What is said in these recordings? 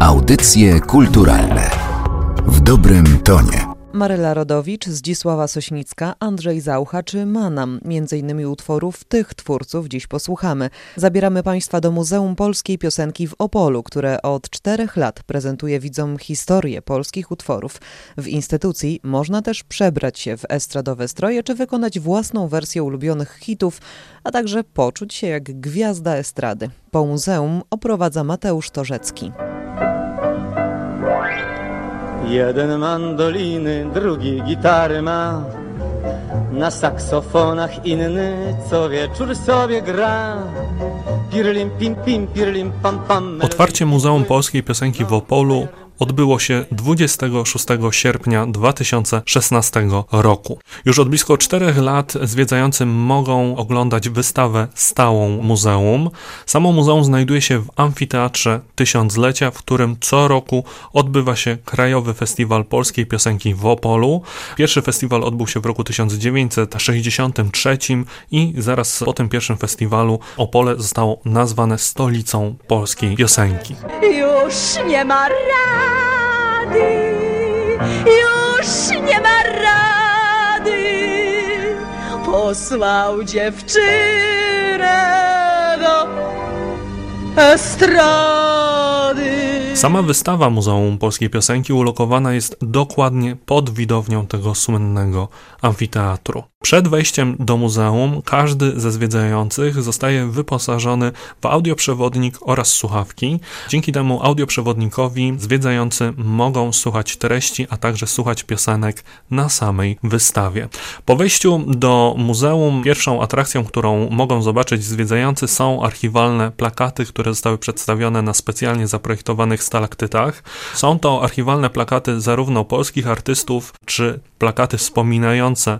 Audycje kulturalne w dobrym tonie. Maryla Rodowicz, Zdzisława Sośnicka, Andrzej Zaucha czy Manam. Między innymi utworów tych twórców dziś posłuchamy. Zabieramy Państwa do Muzeum Polskiej Piosenki w Opolu, które od czterech lat prezentuje widzom historię polskich utworów. W instytucji można też przebrać się w estradowe stroje czy wykonać własną wersję ulubionych hitów, a także poczuć się jak gwiazda estrady. Po muzeum oprowadza Mateusz Torzecki. Jeden mandoliny, drugi gitary ma. Na saksofonach inny co wieczór sobie gra. Pirlim pim pim, pirlim pam pam Otwarcie Muzeum Polskiej Piosenki w Opolu odbyło się 26 sierpnia 2016 roku. Już od blisko czterech lat zwiedzający mogą oglądać wystawę stałą muzeum. Samo muzeum znajduje się w amfiteatrze Tysiąclecia, w którym co roku odbywa się Krajowy Festiwal Polskiej Piosenki w Opolu. Pierwszy festiwal odbył się w roku 1963 i zaraz po tym pierwszym festiwalu Opole zostało nazwane stolicą polskiej piosenki. Już nie ma rad rady, już nie ma rady. Posłał dziewczynę do estrady. Sama wystawa Muzeum Polskiej Piosenki ulokowana jest dokładnie pod widownią tego słynnego amfiteatru. Przed wejściem do muzeum każdy ze zwiedzających zostaje wyposażony w audioprzewodnik oraz słuchawki. Dzięki temu audioprzewodnikowi zwiedzający mogą słuchać treści, a także słuchać piosenek na samej wystawie. Po wejściu do muzeum pierwszą atrakcją, którą mogą zobaczyć zwiedzający są archiwalne plakaty, które zostały przedstawione na specjalnie zaprojektowanych stalaktytach. Są to archiwalne plakaty zarówno polskich artystów, czy plakaty wspominające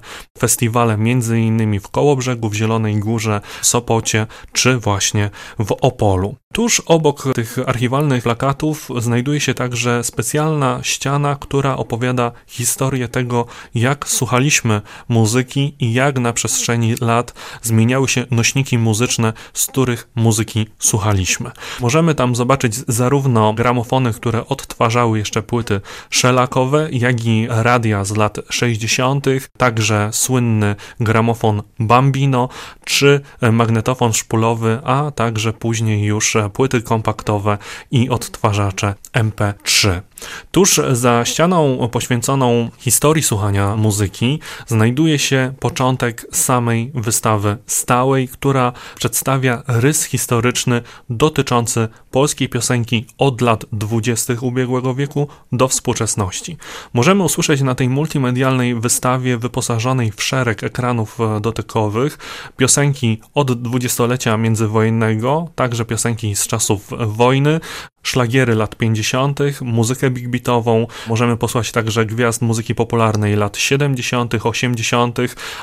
festiwale między innymi w Kołobrzegu, w Zielonej Górze, Sopocie czy właśnie w Opolu. Tuż obok tych archiwalnych plakatów znajduje się także specjalna ściana, która opowiada historię tego, jak słuchaliśmy muzyki i jak na przestrzeni lat zmieniały się nośniki muzyczne, z których muzyki słuchaliśmy. Możemy tam zobaczyć zarówno gramofony, które odtwarzały jeszcze płyty szelakowe, jak i radia z lat 60., także gramofon Bambino, czy magnetofon szpulowy, a także później już płyty kompaktowe i odtwarzacze MP3. Tuż za ścianą poświęconą historii słuchania muzyki znajduje się początek samej wystawy stałej, która przedstawia rys historyczny dotyczący polskiej piosenki od lat 20. ubiegłego wieku do współczesności. Możemy usłyszeć na tej multimedialnej wystawie wyposażonej w szereg ekranów dotykowych piosenki od dwudziestolecia międzywojennego, także piosenki z czasów wojny, szlagiery lat 50., muzykę big beatową, możemy posłać także gwiazd muzyki popularnej lat 70., 80.,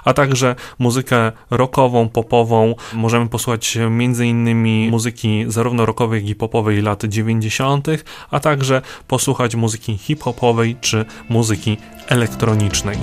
a także muzykę rockową, popową. Możemy posłać m.in. muzyki zarówno rockowej, jak i popowej lat 90., a także posłuchać muzyki hip-hopowej czy muzyki elektronicznej.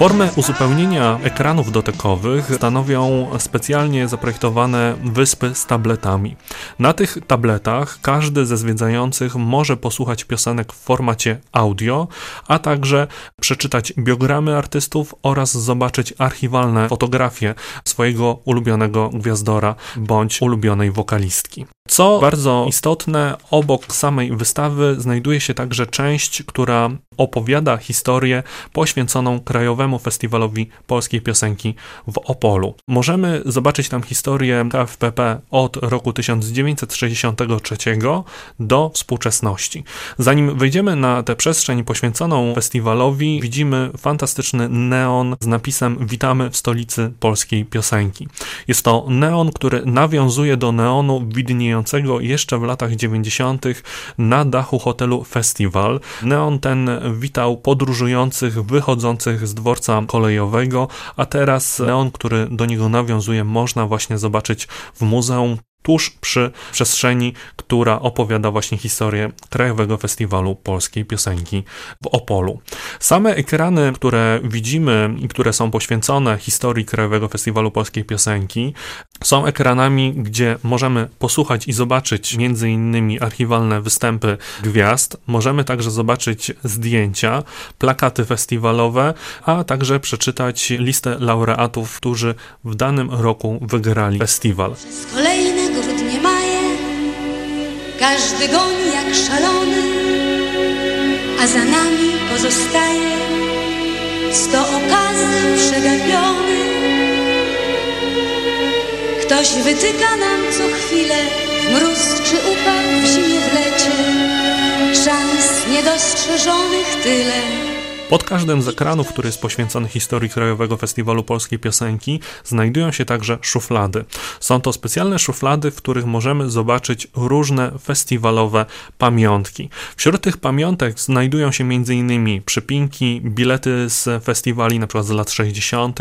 Formę uzupełnienia ekranów dotykowych stanowią specjalnie zaprojektowane wyspy z tabletami. Na tych tabletach każdy ze zwiedzających może posłuchać piosenek w formacie audio, a także przeczytać biogramy artystów oraz zobaczyć archiwalne fotografie swojego ulubionego gwiazdora bądź ulubionej wokalistki. Co bardzo istotne, obok samej wystawy znajduje się także część, która opowiada historię poświęconą Krajowemu Festiwalowi Polskiej Piosenki w Opolu. Możemy zobaczyć tam historię KFPP od roku 1963 do współczesności. Zanim wejdziemy na tę przestrzeń poświęconą festiwalowi, widzimy fantastyczny neon z napisem Witamy w stolicy polskiej piosenki. Jest to neon, który nawiązuje do neonu widniejącego jeszcze w latach 90. na dachu hotelu Festiwal. Neon ten witał podróżujących, wychodzących z dworca kolejowego, a teraz neon, który do niego nawiązuje, można właśnie zobaczyć w muzeum tuż przy przestrzeni, która opowiada właśnie historię Krajowego Festiwalu Polskiej Piosenki w Opolu. Same ekrany, które widzimy i które są poświęcone historii Krajowego Festiwalu Polskiej Piosenki, są ekranami, gdzie możemy posłuchać i zobaczyć innymi archiwalne występy gwiazd, możemy także zobaczyć zdjęcia, plakaty festiwalowe, a także przeczytać listę laureatów, którzy w danym roku wygrali festiwal. Każdy goni jak szalony A za nami pozostaje Sto okazji przegapiony. Ktoś wytyka nam co chwilę W mróz czy upał, w zimie, w lecie. Szans niedostrzeżonych tyle pod każdym z ekranów, który jest poświęcony historii Krajowego Festiwalu Polskiej Piosenki, znajdują się także szuflady. Są to specjalne szuflady, w których możemy zobaczyć różne festiwalowe pamiątki. Wśród tych pamiątek znajdują się m.in. przypinki, bilety z festiwali, np. z lat 60.,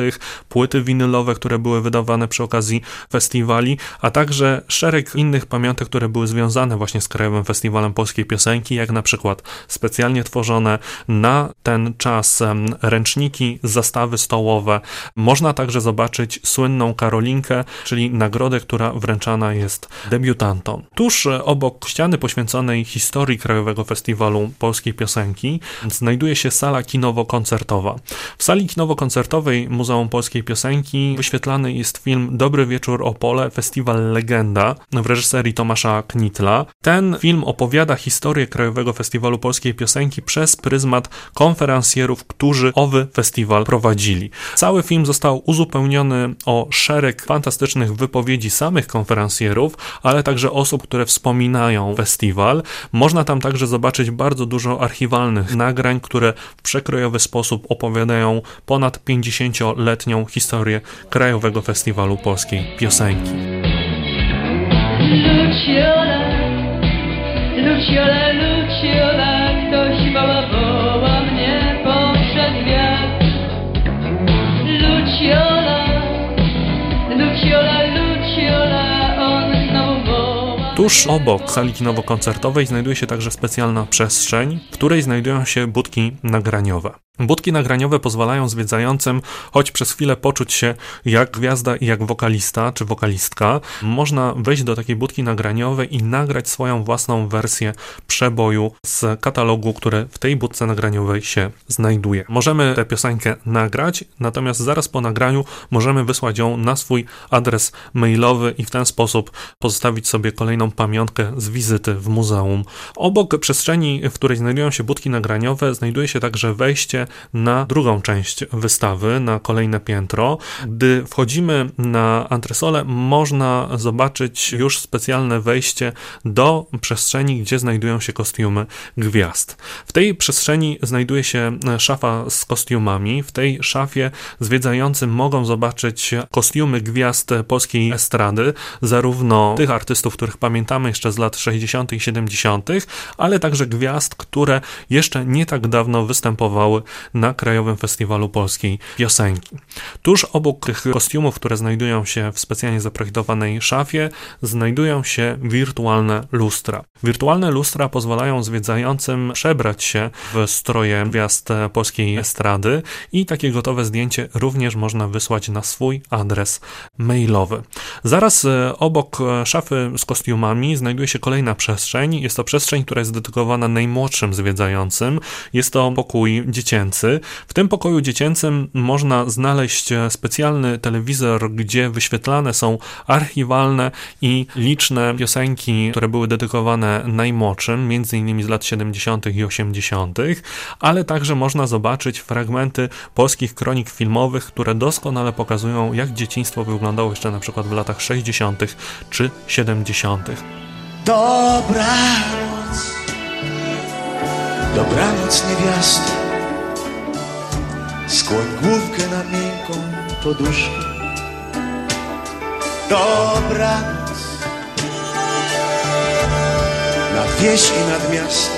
płyty winylowe, które były wydawane przy okazji festiwali, a także szereg innych pamiątek, które były związane właśnie z Krajowym Festiwalem Polskiej Piosenki, jak na przykład specjalnie tworzone na ten czas ręczniki, zastawy stołowe. Można także zobaczyć słynną Karolinkę, czyli nagrodę, która wręczana jest debiutantom. Tuż obok ściany poświęconej historii Krajowego Festiwalu Polskiej Piosenki znajduje się sala kinowo-koncertowa. W sali kinowo-koncertowej Muzeum Polskiej Piosenki wyświetlany jest film Dobry Wieczór Opole, Festiwal Legenda w reżyserii Tomasza Knitla. Ten film opowiada historię Krajowego Festiwalu Polskiej Piosenki przez pryzmat konferencji konferencjerów, którzy owy festiwal prowadzili. Cały film został uzupełniony o szereg fantastycznych wypowiedzi samych konferencjerów, ale także osób, które wspominają festiwal. Można tam także zobaczyć bardzo dużo archiwalnych nagrań, które w przekrojowy sposób opowiadają ponad 50-letnią historię Krajowego Festiwalu Polskiej Piosenki. Luciola, Tuż obok sali kinowo-koncertowej znajduje się także specjalna przestrzeń, w której znajdują się budki nagraniowe. Budki nagraniowe pozwalają zwiedzającym choć przez chwilę poczuć się jak gwiazda i jak wokalista czy wokalistka. Można wejść do takiej budki nagraniowej i nagrać swoją własną wersję przeboju z katalogu, który w tej budce nagraniowej się znajduje. Możemy tę piosenkę nagrać, natomiast zaraz po nagraniu możemy wysłać ją na swój adres mailowy i w ten sposób pozostawić sobie kolejną pamiątkę z wizyty w muzeum. Obok przestrzeni, w której znajdują się budki nagraniowe, znajduje się także wejście na drugą część wystawy, na kolejne piętro. Gdy wchodzimy na antresolę, można zobaczyć już specjalne wejście do przestrzeni, gdzie znajdują się kostiumy gwiazd. W tej przestrzeni znajduje się szafa z kostiumami. W tej szafie zwiedzający mogą zobaczyć kostiumy gwiazd polskiej estrady, zarówno tych artystów, których pamiętamy jeszcze z lat 60. i 70., ale także gwiazd, które jeszcze nie tak dawno występowały na Krajowym Festiwalu Polskiej Piosenki. Tuż obok tych kostiumów, które znajdują się w specjalnie zaprojektowanej szafie, znajdują się wirtualne lustra. Wirtualne lustra pozwalają zwiedzającym przebrać się w stroje gwiazd polskiej estrady i takie gotowe zdjęcie również można wysłać na swój adres mailowy. Zaraz e, obok szafy z kostiumami znajduje się kolejna przestrzeń. Jest to przestrzeń, która jest dedykowana najmłodszym zwiedzającym. Jest to pokój dziecięcy dziecięcy. W tym pokoju dziecięcym można znaleźć specjalny telewizor, gdzie wyświetlane są archiwalne i liczne piosenki, które były dedykowane najmłodszym, między innymi z lat 70. i 80., ale także można zobaczyć fragmenty polskich kronik filmowych, które doskonale pokazują, jak dzieciństwo wyglądało jeszcze na przykład w latach 60. czy 70. Dobranoc, dobranoc niewiasto, skłoń główkę na miękką poduszkę. Dobranoc, nad wieś i nad miasto,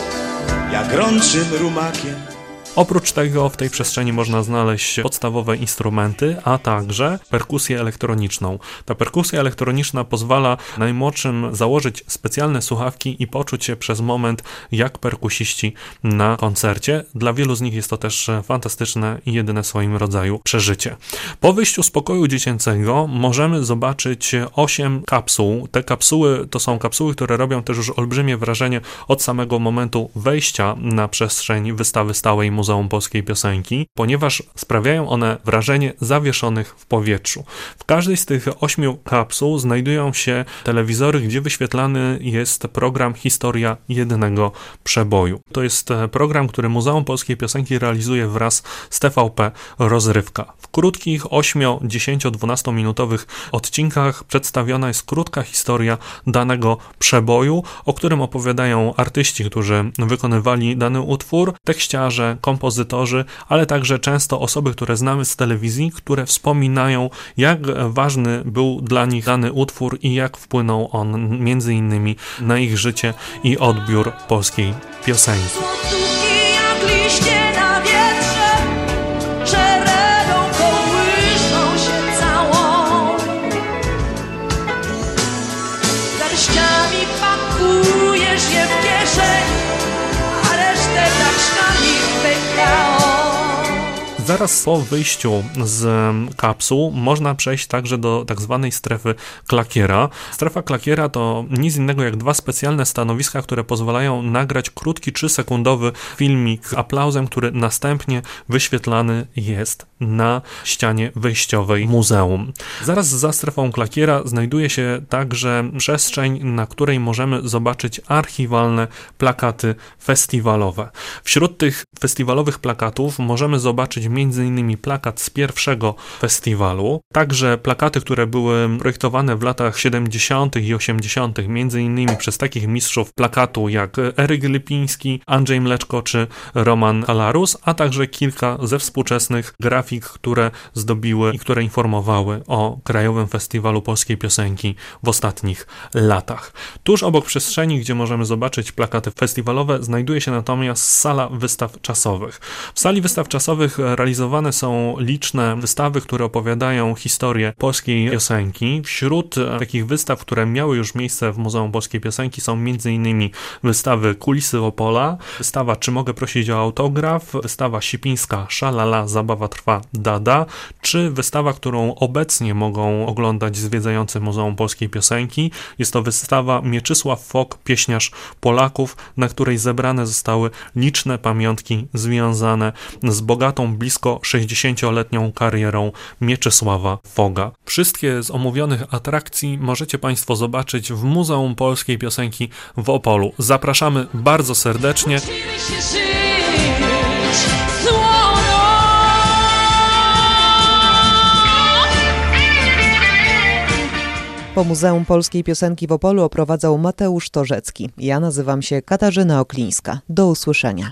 jak rączym rumakiem. Oprócz tego w tej przestrzeni można znaleźć podstawowe instrumenty, a także perkusję elektroniczną. Ta perkusja elektroniczna pozwala najmłodszym założyć specjalne słuchawki i poczuć się przez moment jak perkusiści na koncercie. Dla wielu z nich jest to też fantastyczne i jedyne w swoim rodzaju przeżycie. Po wyjściu z pokoju dziecięcego możemy zobaczyć 8 kapsuł. Te kapsuły to są kapsuły, które robią też już olbrzymie wrażenie od samego momentu wejścia na przestrzeń wystawy stałej Muzeum Polskiej Piosenki, ponieważ sprawiają one wrażenie zawieszonych w powietrzu. W każdej z tych ośmiu kapsuł znajdują się telewizory, gdzie wyświetlany jest program Historia Jednego Przeboju. To jest e, program, który Muzeum Polskiej Piosenki realizuje wraz z TVP Rozrywka. W krótkich 8, 10, 12 minutowych odcinkach przedstawiona jest krótka historia danego przeboju, o którym opowiadają artyści, którzy wykonywali dany utwór, tekściarze, kompozytorzy, ale także często osoby, które znamy z telewizji, które wspominają, jak ważny był dla nich dany utwór i jak wpłynął on między innymi na ich życie i odbiór polskiej piosenki. Zaraz po wyjściu z kapsuł można przejść także do tak zwanej strefy klakiera. Strefa klakiera to nic innego jak dwa specjalne stanowiska, które pozwalają nagrać krótki 3-sekundowy filmik z aplauzem, który następnie wyświetlany jest na ścianie wyjściowej muzeum. Zaraz za strefą klakiera znajduje się także przestrzeń, na której możemy zobaczyć archiwalne plakaty festiwalowe. Wśród tych festiwalowych plakatów możemy zobaczyć m.in. plakat z pierwszego festiwalu, także plakaty, które były projektowane w latach 70. i 80., m.in. przez takich mistrzów plakatu jak Eryk Lipiński, Andrzej Mleczko czy Roman Kalarus, a także kilka ze współczesnych grafik, które zdobiły i które informowały o Krajowym Festiwalu Polskiej Piosenki w ostatnich latach. Tuż obok przestrzeni, gdzie możemy zobaczyć plakaty festiwalowe, znajduje się natomiast sala wystaw czasowych. W sali wystaw czasowych realizowane są liczne wystawy, które opowiadają historię polskiej piosenki. Wśród e, takich wystaw, które miały już miejsce w Muzeum Polskiej Piosenki są m.in. wystawy Kulisy Opola, wystawa Czy mogę prosić o autograf, wystawa Sipińska Szalala, zabawa trwa Dada, czy wystawa, którą obecnie mogą oglądać zwiedzający Muzeum Polskiej Piosenki. Jest to wystawa Mieczysław Fok, pieśniarz Polaków, na której zebrane zostały liczne pamiątki związane z bogatą, blisko 60-letnią karierą Mieczysława Foga. Wszystkie z omówionych atrakcji możecie Państwo zobaczyć w Muzeum Polskiej Piosenki w Opolu. Zapraszamy bardzo serdecznie. Po Muzeum Polskiej Piosenki w Opolu oprowadzał Mateusz Torzecki. Ja nazywam się Katarzyna Oklińska. Do usłyszenia.